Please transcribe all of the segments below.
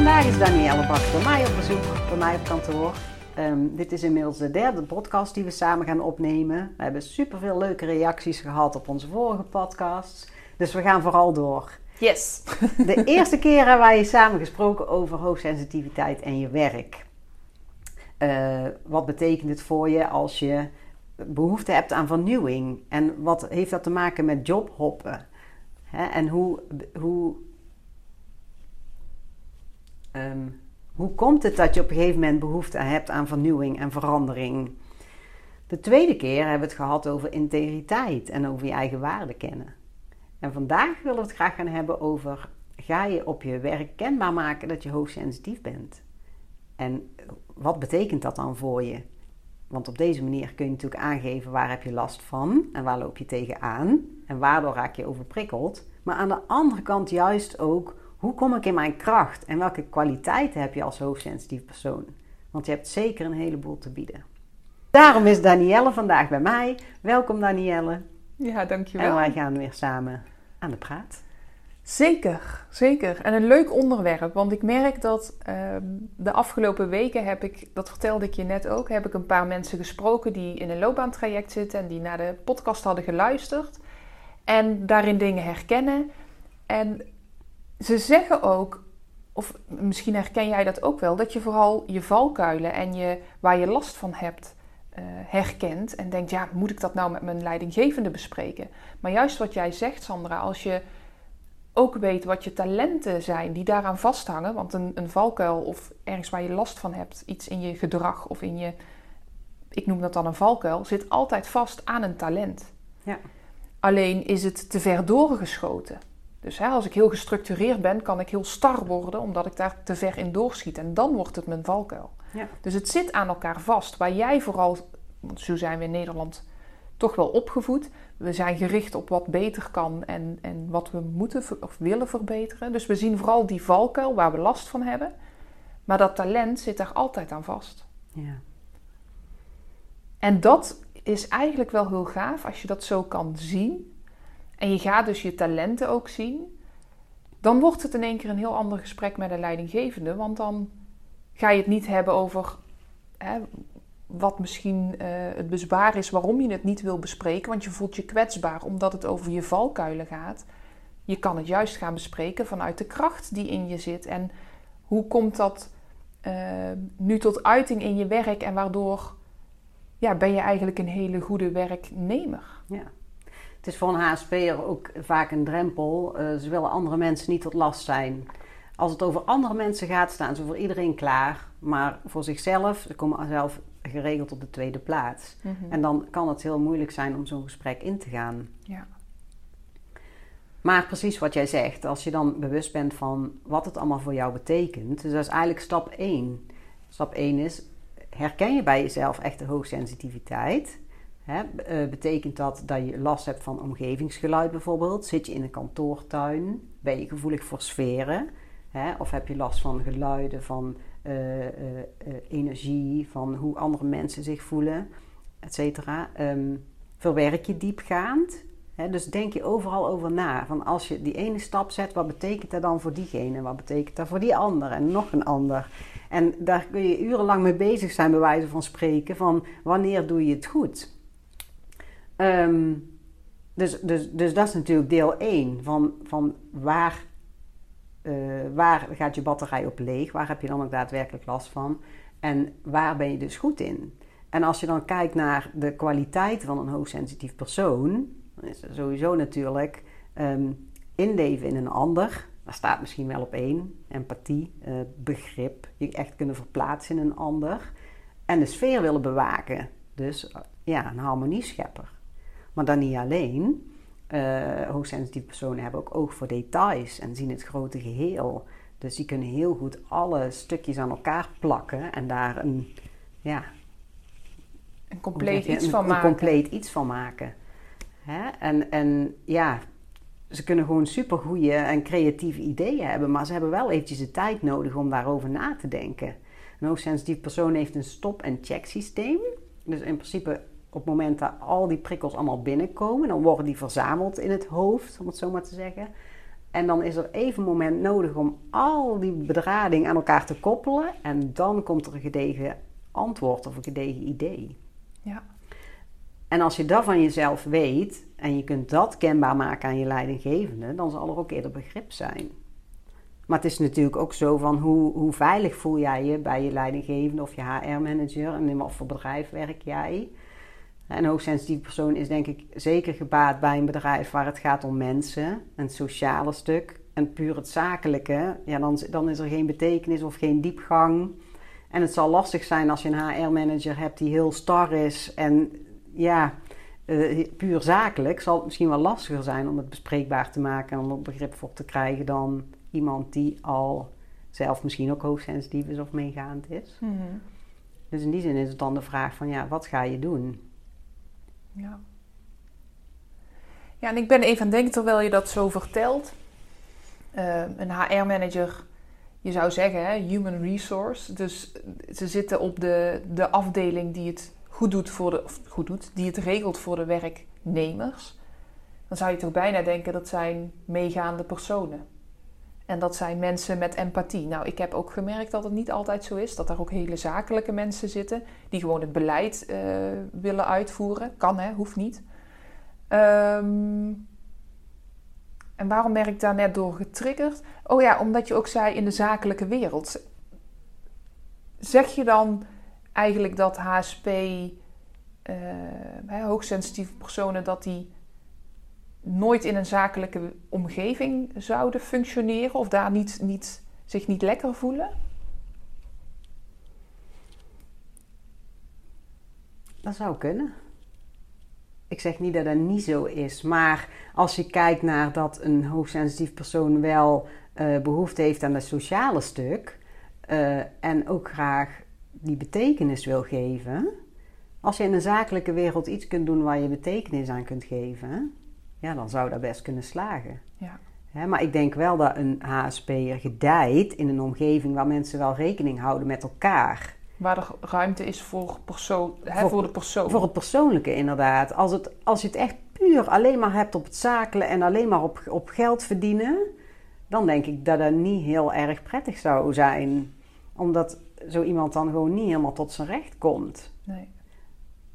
Vandaag is Danielle Bak bij mij op bezoek, bij mij op kantoor. Ehm, dit is inmiddels de derde podcast die we samen gaan opnemen. We hebben superveel leuke reacties gehad op onze vorige podcasts. Dus we gaan vooral door. Yes. De eerste keer hebben wij samen gesproken over hoogsensitiviteit en je werk. Uh, wat betekent het voor je als je behoefte hebt aan vernieuwing? En wat heeft dat te maken met jobhoppen? Hè? En hoe, hoe Um, hoe komt het dat je op een gegeven moment behoefte hebt aan vernieuwing en verandering? De tweede keer hebben we het gehad over integriteit en over je eigen waarde kennen. En vandaag willen we het graag gaan hebben over: ga je op je werk kenbaar maken dat je hoogsensitief bent? En wat betekent dat dan voor je? Want op deze manier kun je natuurlijk aangeven waar heb je last van en waar loop je tegenaan en waardoor raak je overprikkeld. Maar aan de andere kant juist ook hoe kom ik in mijn kracht en welke kwaliteiten heb je als hoogsensitief persoon? Want je hebt zeker een heleboel te bieden. Daarom is Danielle vandaag bij mij. Welkom Danielle. Ja, dankjewel. En wij gaan weer samen aan de praat. Zeker, zeker. En een leuk onderwerp, want ik merk dat ehm, de afgelopen weken heb ik, dat vertelde ik je net ook, heb ik een paar mensen gesproken die in een loopbaantraject zitten en die naar de podcast hadden geluisterd en daarin dingen herkennen. En ze zeggen ook, of misschien herken jij dat ook wel, dat je vooral je valkuilen en je, waar je last van hebt uh, herkent en denkt, ja, moet ik dat nou met mijn leidinggevende bespreken? Maar juist wat jij zegt, Sandra, als je ook weet wat je talenten zijn die daaraan vasthangen, want een, een valkuil of ergens waar je last van hebt, iets in je gedrag of in je, ik noem dat dan een valkuil, zit altijd vast aan een talent. Ja. Alleen is het te ver doorgeschoten. Dus hè, als ik heel gestructureerd ben, kan ik heel star worden, omdat ik daar te ver in doorschiet. En dan wordt het mijn valkuil. Ja. Dus het zit aan elkaar vast. Waar jij vooral, want zo zijn we in Nederland toch wel opgevoed. We zijn gericht op wat beter kan en, en wat we moeten of willen verbeteren. Dus we zien vooral die valkuil waar we last van hebben. Maar dat talent zit daar altijd aan vast. Ja. En dat is eigenlijk wel heel gaaf als je dat zo kan zien en je gaat dus je talenten ook zien, dan wordt het in één keer een heel ander gesprek met een leidinggevende. Want dan ga je het niet hebben over hè, wat misschien uh, het bezwaar is waarom je het niet wil bespreken. Want je voelt je kwetsbaar omdat het over je valkuilen gaat. Je kan het juist gaan bespreken vanuit de kracht die in je zit. En hoe komt dat uh, nu tot uiting in je werk en waardoor ja, ben je eigenlijk een hele goede werknemer? Ja. Het is voor een HSP'er ook vaak een drempel. Uh, ze willen andere mensen niet tot last zijn. Als het over andere mensen gaat, staan ze voor iedereen klaar. Maar voor zichzelf, ze komen zelf geregeld op de tweede plaats. Mhm. En dan kan het heel moeilijk zijn om zo'n gesprek in te gaan. Ja. Maar precies wat jij zegt, als je dan bewust bent van wat het allemaal voor jou betekent. Dus dat is eigenlijk stap 1. Stap 1 is, herken je bij jezelf echt de hoogsensitiviteit? Eh, betekent dat dat je last hebt van omgevingsgeluid bijvoorbeeld? Zit je in een kantoortuin? Ben je gevoelig voor sferen? Of heb je last van geluiden, van uh, uh, energie, van hoe andere mensen zich voelen, et cetera? Um, verwerk je diepgaand? Dus denk je overal over na. Van als je die ene stap zet, wat betekent dat dan voor diegene? Wat betekent dat voor die ander en nog een ander? En daar kun je urenlang mee bezig zijn, bij wijze van spreken, van wanneer doe je het goed? Um, dus, dus, dus dat is natuurlijk deel 1 van, van waar, uh, waar gaat je batterij op leeg? Waar heb je dan ook daadwerkelijk last van? En waar ben je dus goed in? En als je dan kijkt naar de kwaliteit van een hoogsensitief persoon, dan is er sowieso natuurlijk um, inleven in een ander. Daar staat misschien wel op één. Empathie, uh, begrip, je echt kunnen verplaatsen in een ander. En de sfeer willen bewaken. Dus ja, een harmonieschepper. Maar dan niet alleen. Uh, hoogsensitieve personen hebben ook oog voor details en zien het grote geheel. Dus die kunnen heel goed alle stukjes aan elkaar plakken en daar een, ja, een compleet je, iets een, van een maken. compleet iets van maken. Hè? En, en ja, ze kunnen gewoon supergoeie en creatieve ideeën hebben, maar ze hebben wel eventjes de tijd nodig om daarover na te denken. Een hoogsensitief persoon heeft een stop- en check systeem. Dus in principe op het moment dat al die prikkels allemaal binnenkomen, dan worden die verzameld in het hoofd, om het zo maar te zeggen. En dan is er even een moment nodig om al die bedrading aan elkaar te koppelen. En dan komt er een gedegen antwoord of een gedegen idee. Ja. En als je dat van jezelf weet en je kunt dat kenbaar maken aan je leidinggevende, dan zal er ook eerder begrip zijn. Maar het is natuurlijk ook zo van hoe, hoe veilig voel jij je bij je leidinggevende of je HR-manager en in wat voor bedrijf werk jij. Een hoogsensitieve persoon is denk ik zeker gebaat bij een bedrijf waar het gaat om mensen, een sociale stuk. En puur het zakelijke, ja, dan, dan is er geen betekenis of geen diepgang. En het zal lastig zijn als je een HR-manager hebt die heel star is en ja, uh, puur zakelijk zal het misschien wel lastiger zijn om het bespreekbaar te maken en om er begrip voor te krijgen dan iemand die al zelf misschien ook hoogsensitief is of meegaand is. Mhm. Dus in die zin is het dan de vraag van ja, wat ga je doen? Ja. Ja, en ik ben even aan het denken terwijl je dat zo vertelt. Uh, een HR-manager, je zou zeggen, hè, human resource. Dus ze zitten op de, de afdeling die het goed doet, voor de, of goed doet, die het regelt voor de werknemers. Dan zou je toch bijna denken dat zijn meegaande personen. En dat zijn mensen met empathie. Nou, ik heb ook gemerkt dat het niet altijd zo is. Dat er ook hele zakelijke mensen zitten die gewoon het beleid uh, willen uitvoeren. Kan hè, hoeft niet. Um, en waarom ben ik daar net door getriggerd? Oh ja, omdat je ook zei in de zakelijke wereld. Zeg je dan eigenlijk dat HSP, uh, hoogsensitieve personen, dat die nooit in een zakelijke omgeving zouden functioneren of daar niet, niet, zich niet lekker voelen? Dat zou kunnen. Ik zeg niet dat dat niet zo is, maar als je kijkt naar dat een hoogsensitief persoon wel uh, behoefte heeft aan het sociale stuk uh, en ook graag die betekenis wil geven. Als je in een zakelijke wereld iets kunt doen waar je betekenis aan kunt geven, ja, dan zou dat best kunnen slagen. Ja. Hè, maar ik denk wel dat een HSP'er gedijt in een omgeving waar mensen wel rekening houden met elkaar. Waar er ruimte is voor, persoon, hè, voor, Voor- de persoon. Voor het persoonlijke inderdaad. Als, het, als je het echt puur alleen maar hebt op het zakelen en alleen maar op, op geld verdienen, dan denk ik dat dat niet heel erg prettig zou zijn. Omdat zo iemand dan gewoon niet helemaal tot zijn recht komt. Nee.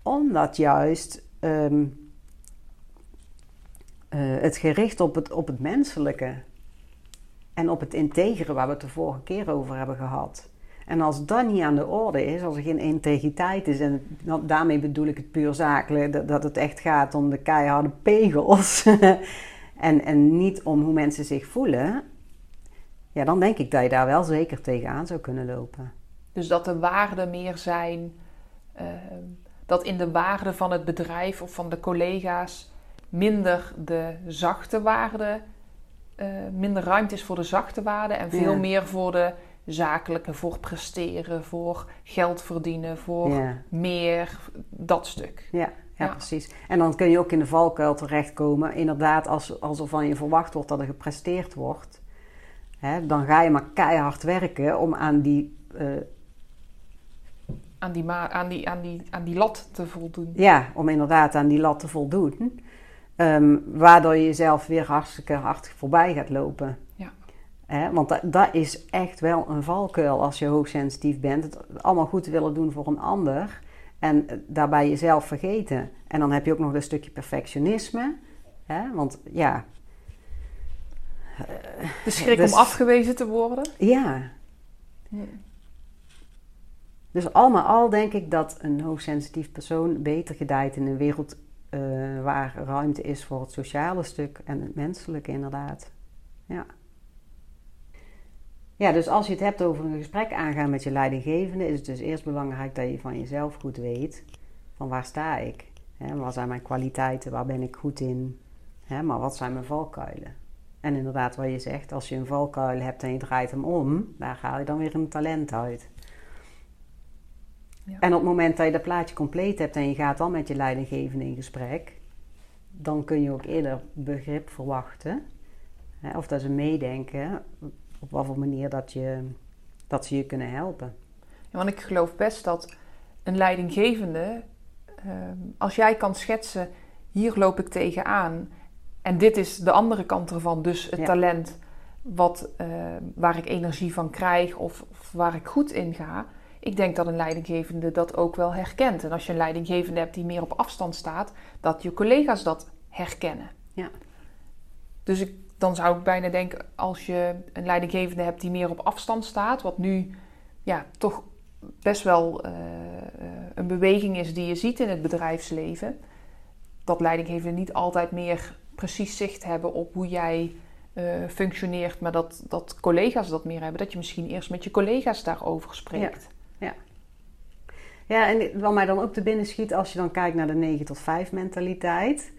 Omdat juist ehm, eh, het gericht op het, op het menselijke en op het integere waar we het de vorige keer over hebben gehad. En als dat niet aan de orde is, als er geen integriteit is, en daarmee bedoel ik het puur zakelijk, dat, dat het echt gaat om de keiharde pegels en, en niet om hoe mensen zich voelen, ja, dan denk ik dat je daar wel zeker tegenaan zou kunnen lopen. Dus dat de waarden meer zijn, ehm, dat in de waarden van het bedrijf of van de collega's minder de zachte waarden, eh, minder ruimte is voor de zachte waarden en veel Ja. meer voor de zakelijke, voor presteren, voor geld verdienen, voor Ja. meer, dat stuk. Ja, ja, Ja. precies. En dan kun je ook in de valkuil terechtkomen. Inderdaad, als, als er van je verwacht wordt dat er gepresteerd wordt, hè, dan ga je maar keihard werken om aan die, eh, Aan die, aan, die, aan, die, aan die lat te voldoen. ja, om inderdaad aan die lat te voldoen. Ehm, waardoor je jezelf weer hartstikke hard voorbij gaat lopen. Ja. Want dat, dat is echt wel een valkuil als je hoogsensitief bent. Het allemaal goed willen doen voor een ander. En eh, daarbij jezelf vergeten. En dan heb je ook nog een stukje perfectionisme. Hè? Want ja, De schrik Dus- om afgewezen te worden. ja. Dus al met al denk ik dat een hoogsensitief persoon beter gedijt in een wereld eh, waar ruimte is voor het sociale stuk en het menselijke inderdaad. Ja. Ja, dus als je het hebt over een gesprek aangaan met je leidinggevende, is het dus eerst belangrijk dat je van jezelf goed weet van waar sta ik? Hè, wat zijn mijn kwaliteiten? Waar ben ik goed in? Maar wat zijn mijn valkuilen? En inderdaad, wat je zegt, als je een valkuil hebt en je draait hem om, daar haal je dan weer een talent uit. Ja. En op het moment dat je dat plaatje compleet hebt en je gaat dan met je leidinggevende in gesprek, dan kun je ook eerder begrip verwachten. Hè, of dat ze meedenken op wat voor manier dat, je, dat ze je kunnen helpen. Ja, want ik geloof best dat een leidinggevende, ehm, als jij kan schetsen, hier loop ik tegenaan en dit is de andere kant ervan, dus het talent wat, uh, waar ik energie van krijg of, of, waar ik goed in ga. Ik denk dat een leidinggevende dat ook wel herkent. En als je een leidinggevende hebt die meer op afstand staat, dat je collega's dat herkennen. Ja. Dus ik, dan zou ik bijna denken, als je een leidinggevende hebt die meer op afstand staat, wat nu ja, toch best wel uh, een beweging is die je ziet in het bedrijfsleven, dat leidinggevenden niet altijd meer precies zicht hebben op hoe jij uh, functioneert, maar dat, dat collega's dat meer hebben. Dat je misschien eerst met je collega's daarover spreekt. Ja, ja. en wat mij dan ook te binnen schiet als je dan kijkt naar de 9 tot 5 mentaliteit.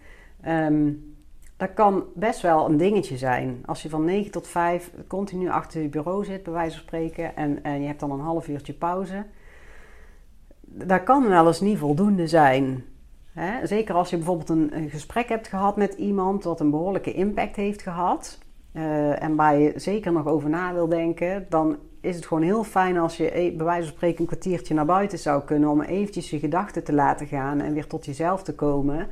Um, dat kan best wel een dingetje zijn. Als je van 9 tot 5 continu achter je bureau zit, bij wijze van spreken, en, en je hebt dan een half uurtje pauze. Dat kan wel eens niet voldoende zijn. Zeker als je bijvoorbeeld een, gesprek hebt gehad met iemand wat een behoorlijke impact heeft gehad. Uh, en waar je zeker nog over na wil denken, dan is het gewoon heel fijn als je e, bij wijze van spreken een kwartiertje naar buiten zou kunnen om eventjes je gedachten te laten gaan en weer tot jezelf te komen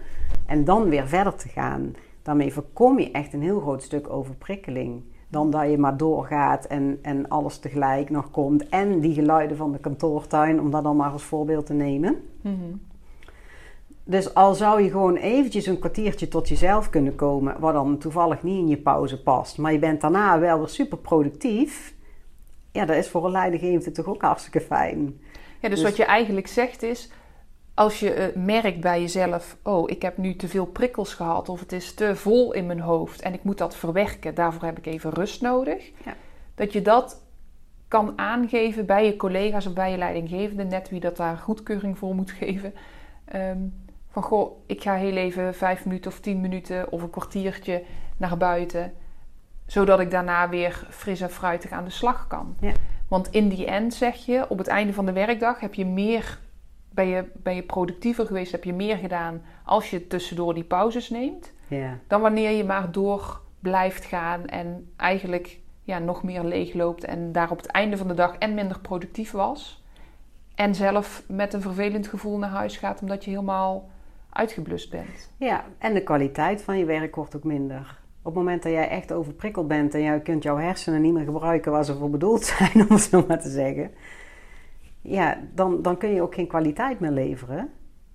en dan weer verder te gaan. Daarmee voorkom je echt een heel groot stuk overprikkeling. Dan dat je maar doorgaat en, en alles tegelijk nog komt. En die geluiden van de kantoortuin, om dat dan maar als voorbeeld te nemen. Mm dus al zou je gewoon eventjes een kwartiertje tot jezelf kunnen komen, wat dan toevallig niet in je pauze past, maar je bent daarna wel weer super productief, ja, dat is voor een leidinggevende toch ook hartstikke fijn. Ja, dus, dus, wat je eigenlijk zegt is, als je uh, merkt bij jezelf, oh, ik heb nu te veel prikkels gehad of het is te vol in mijn hoofd en ik moet dat verwerken, daarvoor heb ik even rust nodig, ja. dat je dat kan aangeven bij je collega's of bij je leidinggevende, net wie dat daar goedkeuring voor moet geven. Um, van goh, ik ga heel even vijf minuten of tien minuten of een kwartiertje naar buiten. Zodat ik daarna weer fris en fruitig aan de slag kan. Ja. Want in die end zeg je, op het einde van de werkdag heb je meer, ben je, ben je productiever geweest, heb je meer gedaan als je tussendoor die pauzes neemt. Ja. Dan wanneer je maar door blijft gaan en eigenlijk ja, nog meer leegloopt en daar op het einde van de dag en minder productief was. En zelf met een vervelend gevoel naar huis gaat omdat je helemaal uitgeblust bent. Ja, en de kwaliteit van je werk wordt ook minder. Op het moment dat jij echt overprikkeld bent en jij kunt jouw hersenen niet meer gebruiken waar ze voor bedoeld zijn, om het zo maar te zeggen. Ja, dan, dan kun je ook geen kwaliteit meer leveren.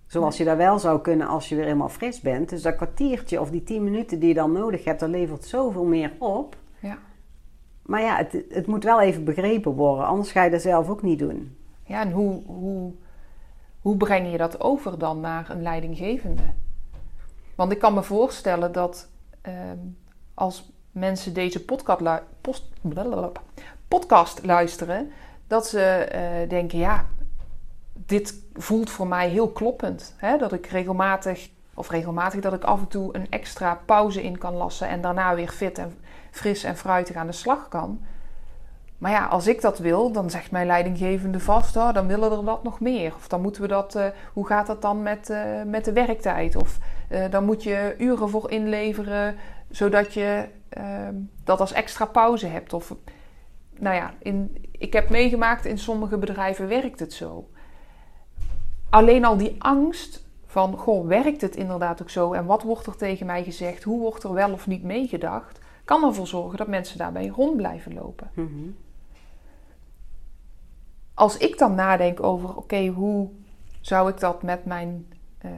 Zoals je dat wel zou kunnen als je weer helemaal fris bent. Dus dat kwartiertje of die tien minuten die je dan nodig hebt, dat levert zoveel meer op. Ja. Maar ja, het, het moet wel even begrepen worden, anders ga je dat zelf ook niet doen. Ja, en hoe, hoe hoe breng je dat over dan naar een leidinggevende? Want ik kan me voorstellen dat ehm, als mensen deze podcast, podcast luisteren, dat ze eh, denken: ja, dit voelt voor mij heel kloppend. Hè? Dat ik regelmatig, of regelmatig, dat ik af en toe een extra pauze in kan lassen en daarna weer fit en fris en fruitig aan de slag kan. Maar ja, als ik dat wil, dan zegt mijn leidinggevende vast, oh, dan willen er dat nog meer. Of dan moeten we dat, uh, hoe gaat dat dan met, uh, met de werktijd? Of uh, dan moet je uren voor inleveren, zodat je ehm, dat als extra pauze hebt. Of, nou ja, in, ik heb meegemaakt, in sommige bedrijven werkt het zo. Alleen al die angst van, goh, werkt het inderdaad ook zo? En wat wordt er tegen mij gezegd? Hoe wordt er wel of niet meegedacht? Kan ervoor zorgen dat mensen daarbij rond blijven lopen. Mm als ik dan nadenk over, oké, hoe zou ik dat met mijn uh,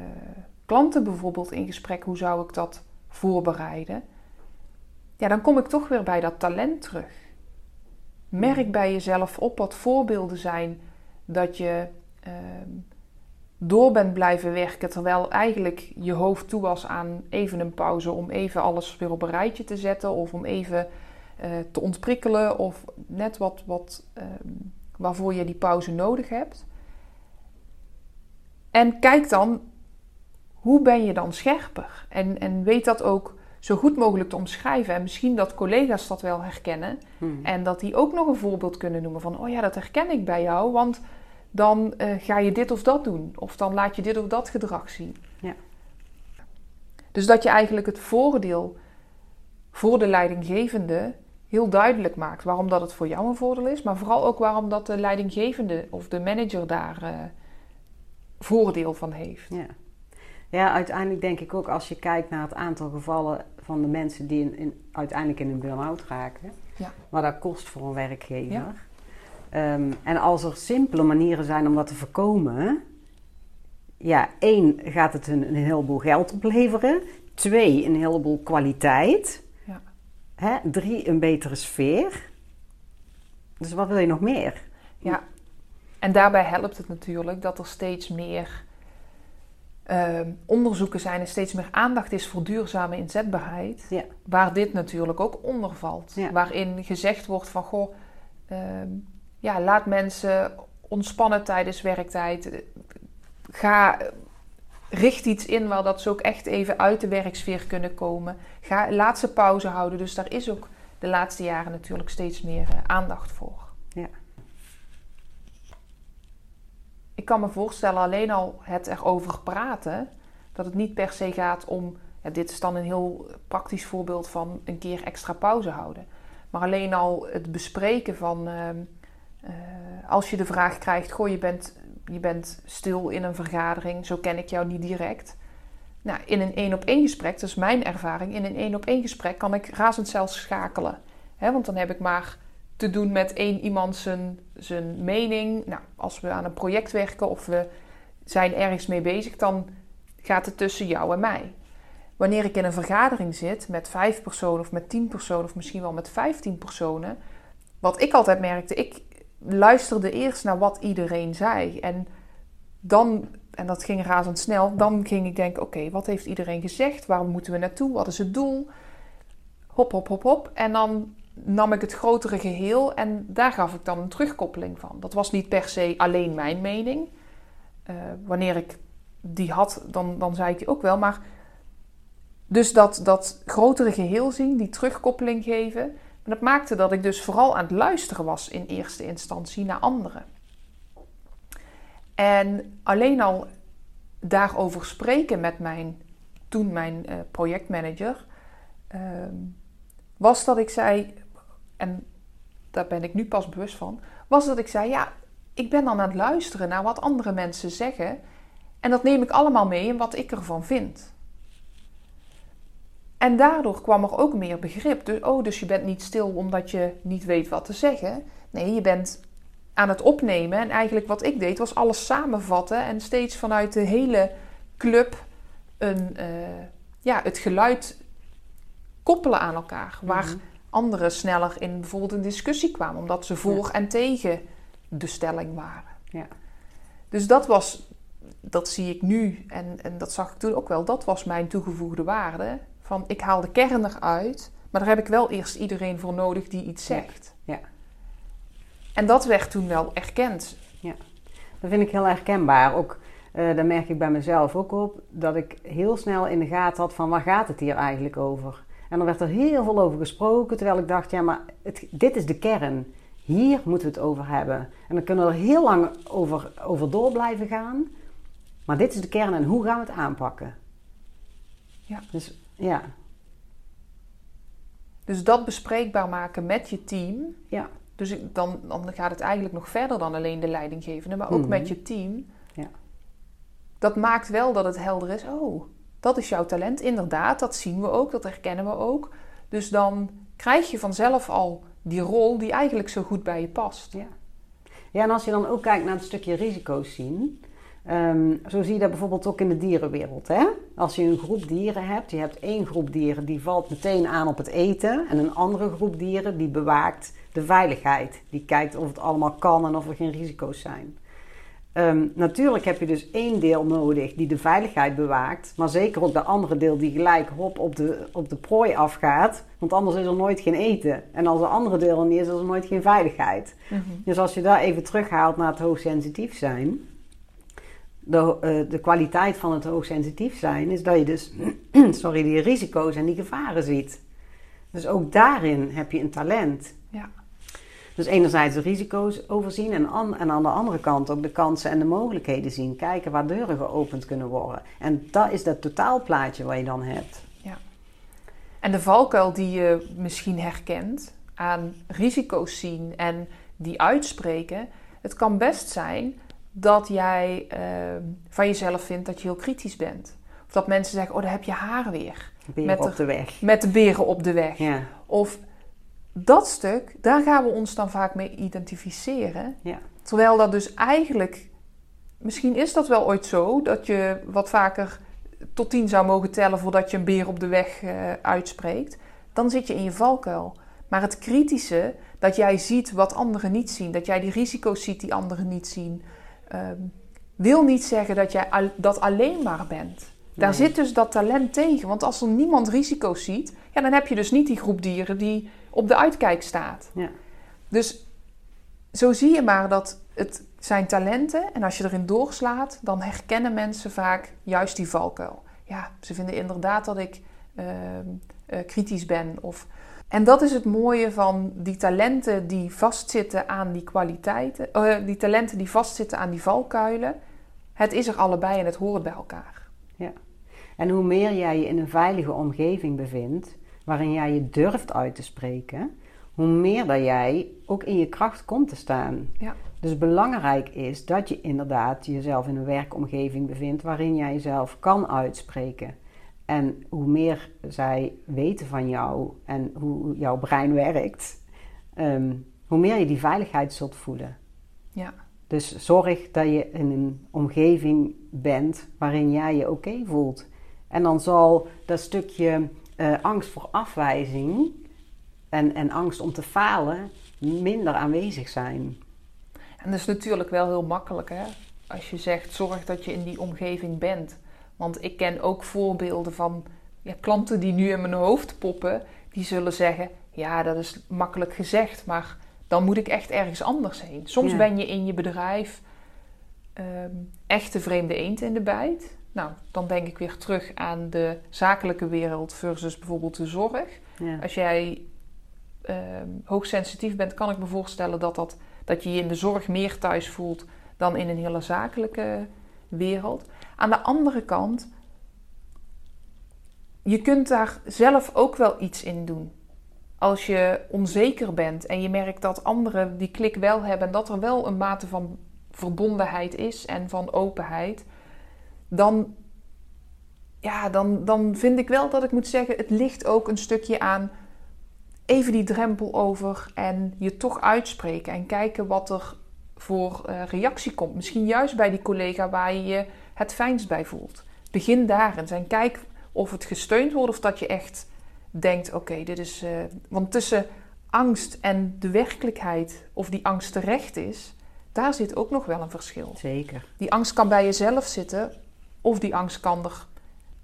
klanten bijvoorbeeld in gesprek, hoe zou ik dat voorbereiden? Ja, dan kom ik toch weer bij dat talent terug. Merk bij jezelf op wat voorbeelden zijn dat je uh, door bent blijven werken terwijl eigenlijk je hoofd toe was aan even een pauze om even alles weer op een rijtje te zetten of om even uh, te ontprikkelen of net wat, wat uh, waarvoor je die pauze nodig hebt. En kijk dan, hoe ben je dan scherper? En, en weet dat ook zo goed mogelijk te omschrijven. En misschien dat collega's dat wel herkennen. Hmm. En dat die ook nog een voorbeeld kunnen noemen van, oh ja, dat herken ik bij jou, want dan eh, ga je dit of dat doen. Of dan laat je dit of dat gedrag zien. Ja. Dus dat je eigenlijk het voordeel voor de leidinggevende heel duidelijk maakt. Waarom dat het voor jou een voordeel is, maar vooral ook waarom dat de leidinggevende of de manager daar eh, voordeel van heeft. Ja. Ja, uiteindelijk denk ik ook als je kijkt naar het aantal gevallen van de mensen die in, in- uiteindelijk in een burn-out raken, Ja. wat dat kost voor een werkgever. Ja. Ehm, en als er simpele manieren zijn om dat te voorkomen, ja, één gaat het een, een heleboel geld opleveren, twee een heleboel kwaliteit, Ja. hè? drie een betere sfeer. Dus wat wil je nog meer? Ja, en daarbij helpt het natuurlijk dat er steeds meer ehm, onderzoeken zijn en steeds meer aandacht is voor duurzame inzetbaarheid. Ja. Waar dit natuurlijk ook onder valt. Ja. Waarin gezegd wordt van goh, ehm, ja, laat mensen ontspannen tijdens werktijd. Ga, richt iets in waar dat ze ook echt even uit de werksfeer kunnen komen. Ga, laat ze pauze houden. Dus daar is ook de laatste jaren natuurlijk steeds meer eh, aandacht voor. Ja. Ik kan me voorstellen, alleen al het erover praten, dat het niet per se gaat om. Dit is dan een heel praktisch voorbeeld van een keer extra pauze houden. Maar alleen al het bespreken van. ehm, eh, als je de vraag krijgt: Goh, je bent, je bent stil in een vergadering, zo ken ik jou niet direct. Nou, in een één op één gesprek, dat is mijn ervaring, in een één op één gesprek kan ik razendsnel schakelen. Want dan heb ik maar te doen met één iemand zijn, zijn mening. Nou, als we aan een project werken of we zijn ergens mee bezig, dan gaat het tussen jou en mij. Wanneer ik in een vergadering zit met vijf personen of met tien personen of misschien wel met vijftien personen, wat ik altijd merkte, ik luisterde eerst naar wat iedereen zei. En dan, en dat ging razendsnel, dan ging ik denken, oké, wat heeft iedereen gezegd? Waar moeten we naartoe? Wat is het doel? Hop, hop, hop, hop. En dan nam ik het grotere geheel en daar gaf ik dan een terugkoppeling van. Dat was niet per se alleen mijn mening. Eh, wanneer ik die had, dan, dan zei ik die ook wel. Maar dus dat, dat grotere geheel zien, die terugkoppeling geven. En dat maakte dat ik dus vooral aan het luisteren was in eerste instantie naar anderen. En alleen al daarover spreken met mijn, toen mijn eh, projectmanager, ehm, was dat ik zei, en daar ben ik nu pas bewust van, was dat ik zei, ja, ik ben dan aan het luisteren naar wat andere mensen zeggen. En dat neem ik allemaal mee in wat ik ervan vind. En daardoor kwam er ook meer begrip. Dus, oh, dus je bent niet stil omdat je niet weet wat te zeggen. Nee, je bent aan het opnemen. En eigenlijk wat ik deed was alles samenvatten. En steeds vanuit de hele club een, eh, ja, het geluid koppelen aan elkaar. Waar Mhm. Anderen sneller in bijvoorbeeld een discussie kwamen. Omdat ze voor en tegen de stelling waren. Ja. Dus dat was, dat zie ik nu en, en dat zag ik toen ook wel. Dat was mijn toegevoegde waarde. Van ik haal de kern eruit. Maar daar heb ik wel eerst iedereen voor nodig die iets Ja. zegt. Ja. En dat werd toen wel erkend. Dat vind ik heel herkenbaar. Ook, eh dat merk ik bij mezelf ook op. Dat ik heel snel in de gaten had van waar gaat het hier eigenlijk over? En dan werd er heel veel over gesproken. Terwijl ik dacht, ja maar het, dit is de kern. Hier moeten we het over hebben. En dan kunnen we er heel lang over, over door blijven gaan. Maar dit is de kern en hoe gaan we het aanpakken? Ja. Dus ja, Dus dat bespreekbaar maken met je team. ja, Dus ik- dan, dan gaat het eigenlijk nog verder dan alleen de leidinggevende, maar ook Mhm. met je team. Ja. Dat maakt wel dat het helder is. Oh, dat is jouw talent. Inderdaad, dat zien we ook, dat herkennen we ook. Dus dan krijg je vanzelf al die rol die eigenlijk zo goed bij je past. Ja. Ja, en als je dan ook kijkt naar het stukje risico's zien. ehm, zo zie je dat bijvoorbeeld ook in de dierenwereld. Hè? Als je een groep dieren hebt, je hebt één groep dieren die valt meteen aan op het eten. En een andere groep dieren die bewaakt de veiligheid. Die kijkt of het allemaal kan en of er geen risico's zijn. Ehm, natuurlijk heb je dus één deel nodig die de veiligheid bewaakt. Maar zeker ook de andere deel die gelijk hop op de, op de prooi afgaat. Want anders is er nooit geen eten. En als de andere deel er niet is, is er nooit geen veiligheid. Dus als je daar even terughaalt naar het hoogsensitief zijn. de, eh, de kwaliteit van het hoogsensitief zijn is dat je dus sorry, die risico's en die gevaren ziet. Dus ook daarin heb je een talent. Ja. Dus enerzijds de risico's overzien en, an, en aan de andere kant ook de kansen en de mogelijkheden zien. Kijken waar deuren geopend kunnen worden. En dat is dat totaalplaatje wat je dan hebt. Ja. En de valkuil die je misschien herkent aan risico's zien en die uitspreken. Het kan best zijn dat jij uh, van jezelf vindt dat je heel kritisch bent. Of dat mensen zeggen, oh daar heb je haar weer. Beren met op de, weg. Met de beren op de weg. Ja. Of dat stuk, daar gaan we ons dan vaak mee identificeren. Ja. Terwijl dat dus eigenlijk, misschien is dat wel ooit zo, dat je wat vaker tot tien zou mogen tellen voordat je een beer op de weg uh, uitspreekt. Dan zit je in je valkuil. Maar het kritische, dat jij ziet wat anderen niet zien, dat jij die risico's ziet die anderen niet zien, ehm, wil niet zeggen dat jij al, dat alleen maar bent. Daar zit dus dat talent tegen. Want als er niemand risico's ziet, ja, dan heb je dus niet die groep dieren die op de uitkijk staat. Ja. Dus zo zie je maar dat het zijn talenten. En als je erin doorslaat, dan herkennen mensen vaak juist die valkuil. Ja, ze vinden inderdaad dat ik uh, uh, kritisch ben. Of... En dat is het mooie van die talenten die vastzitten aan die kwaliteiten. Uh, die talenten die vastzitten aan die valkuilen. Het is er allebei en het hoort bij elkaar. Ja. En hoe meer jij je in een veilige omgeving bevindt, waarin jij je durft uit te spreken, hoe meer dat jij ook in je kracht komt te staan. Ja. Dus belangrijk is dat je inderdaad jezelf in een werkomgeving bevindt waarin jij jezelf kan uitspreken. En hoe meer zij weten van jou en hoe jouw brein werkt, ehm, hoe meer je die veiligheid zult voelen. Ja. Dus zorg dat je in een omgeving bent waarin jij je oké voelt. En dan zal dat stukje uh, angst voor afwijzing en, en angst om te falen minder aanwezig zijn. En dat is natuurlijk wel heel makkelijk hè. Als je zegt, zorg dat je in die omgeving bent. Want ik ken ook voorbeelden van ja, klanten die nu in mijn hoofd poppen. Die zullen zeggen, ja dat is makkelijk gezegd, maar dan moet ik echt ergens anders heen. Soms Ja. ben je in je bedrijf ehm, echt de vreemde eend in de bijt. Nou, dan denk ik weer terug aan de zakelijke wereld versus bijvoorbeeld de zorg. Ja. Als jij ehm, hoogsensitief bent, kan ik me voorstellen dat, dat, dat je je in de zorg meer thuis voelt dan in een hele zakelijke wereld. Aan de andere kant, je kunt daar zelf ook wel iets in doen. Als je onzeker bent en je merkt dat anderen die klik wel hebben en dat er wel een mate van verbondenheid is en van openheid, dan, ja, dan, dan vind ik wel dat ik moet zeggen, het ligt ook een stukje aan even die drempel over en je toch uitspreken en kijken wat er voor eh, reactie komt. Misschien juist bij die collega waar je je het fijnst bij voelt. Begin daarin en kijk of het gesteund wordt of dat je echt denkt: oké, dit is. eh, want tussen angst en de werkelijkheid, of die angst terecht is, daar zit ook nog wel een verschil. Zeker. Die angst kan bij jezelf zitten, of die angst kan er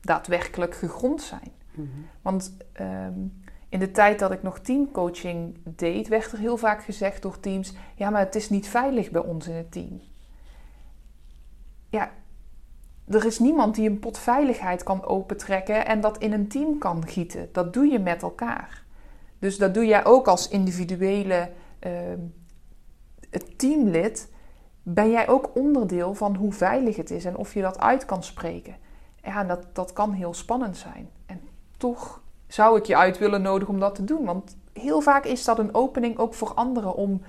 daadwerkelijk gegrond zijn. Mhm. Want ehm, in de tijd dat ik nog teamcoaching deed, werd er heel vaak gezegd door teams: ja, maar het is niet veilig bij ons in het team. Ja, er is niemand die een pot veiligheid kan opentrekken en dat in een team kan gieten. Dat doe je met elkaar. Dus dat doe jij ook als individuele ehm, teamlid. Ben jij ook onderdeel van hoe veilig het is en of je dat uit kan spreken. Ja, dat, dat kan heel spannend zijn. En toch zou ik je uit willen nodigen om dat te doen. Want heel vaak is dat een opening ook voor anderen om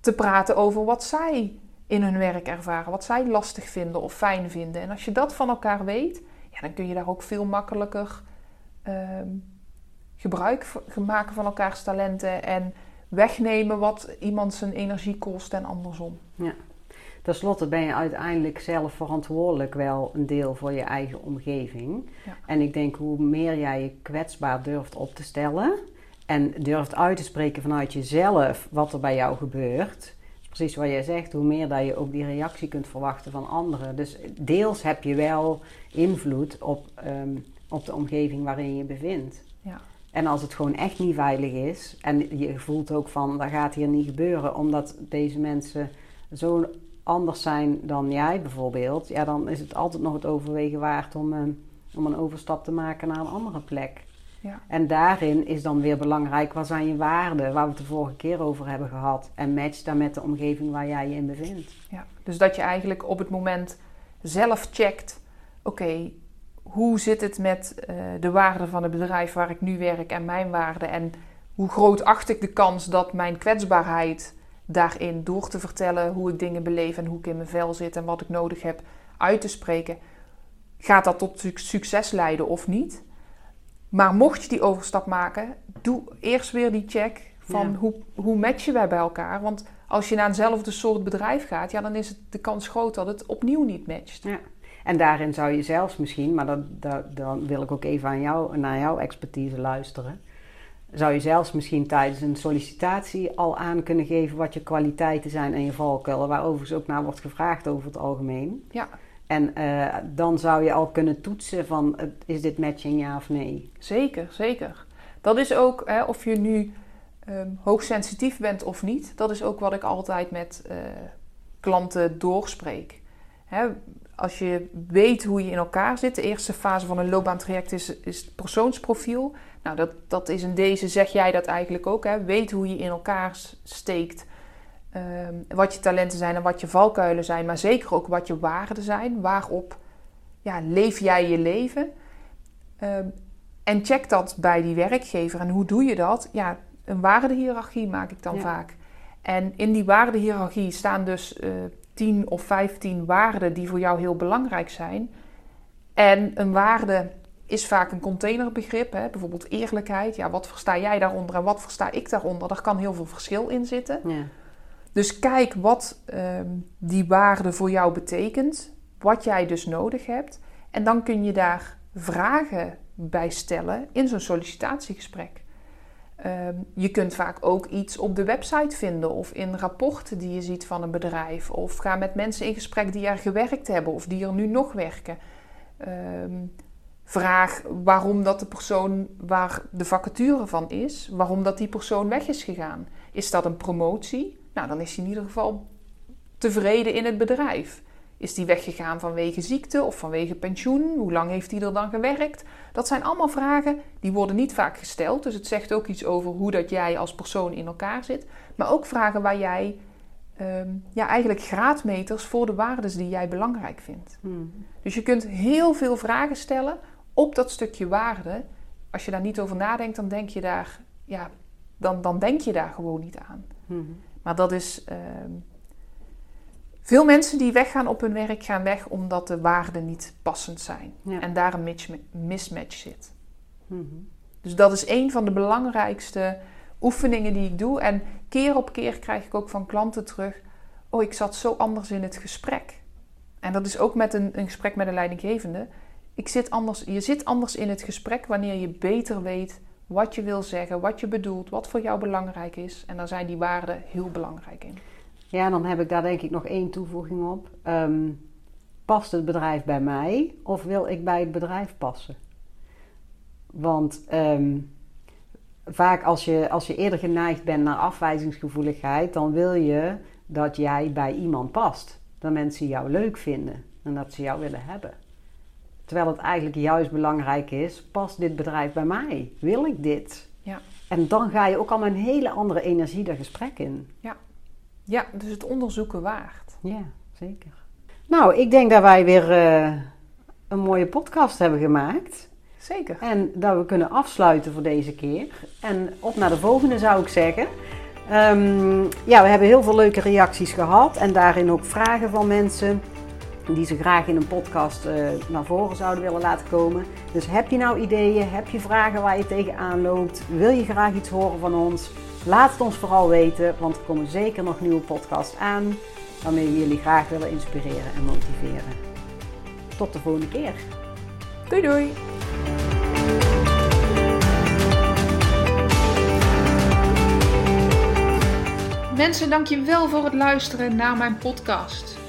te praten over wat zij in hun werk ervaren, wat zij lastig vinden of fijn vinden. En als je dat van elkaar weet, ja, dan kun je daar ook veel makkelijker ehm, gebruik maken van elkaars talenten en wegnemen wat iemand zijn energie kost en andersom. Ten slotte ben je uiteindelijk zelf verantwoordelijk wel een deel voor je eigen omgeving. Ja. En ik denk hoe meer jij je kwetsbaar durft op te stellen en durft uit te spreken vanuit jezelf wat er bij jou gebeurt. Precies wat jij zegt, hoe meer dat je ook die reactie kunt verwachten van anderen. Dus deels heb je wel invloed op, ehm, op de omgeving waarin je bevindt. Ja. En als het gewoon echt niet veilig is en je voelt ook van dat gaat hier niet gebeuren omdat deze mensen zo'n anders zijn dan jij bijvoorbeeld, ja, dan is het altijd nog het overwegen waard om, eh, om een overstap te maken naar een andere plek. Ja. En daarin is dan weer belangrijk, wat zijn je waarden, waar we het de vorige keer over hebben gehad. En match daar met de omgeving waar jij je in bevindt. Ja, dus dat je eigenlijk op het moment zelf checkt: oké, hoe zit het met eh, de waarde van het bedrijf waar ik nu werk en mijn waarden? En hoe groot acht ik de kans dat mijn kwetsbaarheid daarin door te vertellen hoe ik dingen beleef en hoe ik in mijn vel zit en wat ik nodig heb uit te spreken, gaat dat tot succes leiden of niet? Maar mocht je die overstap maken, doe eerst weer die check van Ja. hoe, hoe matchen wij bij elkaar. Want als je naar eenzelfde soort bedrijf gaat, ja, dan is het de kans groot dat het opnieuw niet matcht. Ja. En daarin zou je zelfs misschien, maar dat, dat, dan wil ik ook even aan jou, naar jouw expertise luisteren. Zou je zelfs misschien tijdens een sollicitatie al aan kunnen geven wat je kwaliteiten zijn en je valkuilen, waar overigens ook naar wordt gevraagd over het algemeen. Ja, En eh, dan zou je al kunnen toetsen van, eh, is dit matching ja of nee? zeker, zeker. Dat is ook, hè, of je nu ehm, hoogsensitief bent of niet, dat is ook wat ik altijd met eh, klanten doorspreek. Hè, als je weet hoe je in elkaar zit, de eerste fase van een loopbaantraject is, is het persoonsprofiel. Nou, dat, dat is in deze, zeg jij dat eigenlijk ook. Hè? Weet hoe je in elkaar steekt. Ehm, wat je talenten zijn en wat je valkuilen zijn. Maar zeker ook wat je waarden zijn. Waarop ja, leef jij je leven? Ehm, en check dat bij die werkgever. En hoe doe je dat? Ja, een waardehiërarchie maak ik dan Ja. vaak. En in die waardehiërarchie staan dus eh 10 of 15 waarden die voor jou heel belangrijk zijn. En een waarde is vaak een containerbegrip. Hè? Bijvoorbeeld eerlijkheid. Ja, wat versta jij daaronder en wat versta ik daaronder? Daar kan heel veel verschil in zitten. Ja. Dus kijk wat ehm, die waarde voor jou betekent. Wat jij dus nodig hebt. En dan kun je daar vragen bij stellen in zo'n sollicitatiegesprek. Ehm, je kunt vaak ook iets op de website vinden of in rapporten die je ziet van een bedrijf. Of ga met mensen in gesprek die er gewerkt hebben of die er nu nog werken. Ehm, vraag waarom dat de persoon waar de vacature van is, waarom dat die persoon weg is gegaan. Is dat een promotie? Nou, dan is hij in ieder geval tevreden in het bedrijf. Is die weggegaan vanwege ziekte of vanwege pensioen? Hoe lang heeft hij er dan gewerkt? Dat zijn allemaal vragen die worden niet vaak gesteld. Dus het zegt ook iets over hoe dat jij als persoon in elkaar zit. Maar ook vragen waar jij ehm, ja, eigenlijk graadmeters voor de waarden die jij belangrijk vindt. Hmm. Dus je kunt heel veel vragen stellen op dat stukje waarde. Als je daar niet over nadenkt, dan denk je daar, ja, dan, dan denk je daar gewoon niet aan. Hmm. Maar dat is. ehm, veel mensen die weggaan op hun werk gaan weg omdat de waarden niet passend zijn. Ja. En daar een mismatch zit. Hmm. Dus dat is een van de belangrijkste oefeningen die ik doe. En keer op keer krijg ik ook van klanten terug: Oh, ik zat zo anders in het gesprek. En dat is ook met een, een gesprek met een leidinggevende. Ik zit anders, je zit anders in het gesprek wanneer je beter weet wat je wil zeggen, wat je bedoelt, wat voor jou belangrijk is. En daar zijn die waarden heel belangrijk in. Ja, dan heb ik daar denk ik nog één toevoeging op. Ehm, past het bedrijf bij mij of wil ik bij het bedrijf passen? Want ehm, vaak als je, als je eerder geneigd bent naar afwijzingsgevoeligheid, dan wil je dat jij bij iemand past. Dat mensen jou leuk vinden en dat ze jou willen hebben. Terwijl het eigenlijk juist belangrijk is, past dit bedrijf bij mij? Wil ik dit? Ja. En dan ga je ook al met een hele andere energie dat gesprek in. Ja, dus het onderzoeken waard. Ja, zeker. Nou, ik denk dat wij weer eh, een mooie podcast hebben gemaakt. Zeker. En dat we kunnen afsluiten voor deze keer. En op naar de volgende zou ik zeggen. Ehm, ja, we hebben heel veel leuke reacties gehad. En daarin ook vragen van mensen die ze graag in een podcast eh, naar voren zouden willen laten komen. Dus heb je nou ideeën? Heb je vragen waar je tegenaan loopt? Wil je graag iets horen van ons? Laat het ons vooral weten, want er komen zeker nog nieuwe podcasts aan waarmee we jullie graag willen inspireren en motiveren. Tot de volgende keer. Doei doei! Mensen, dank je wel voor het luisteren naar mijn podcast.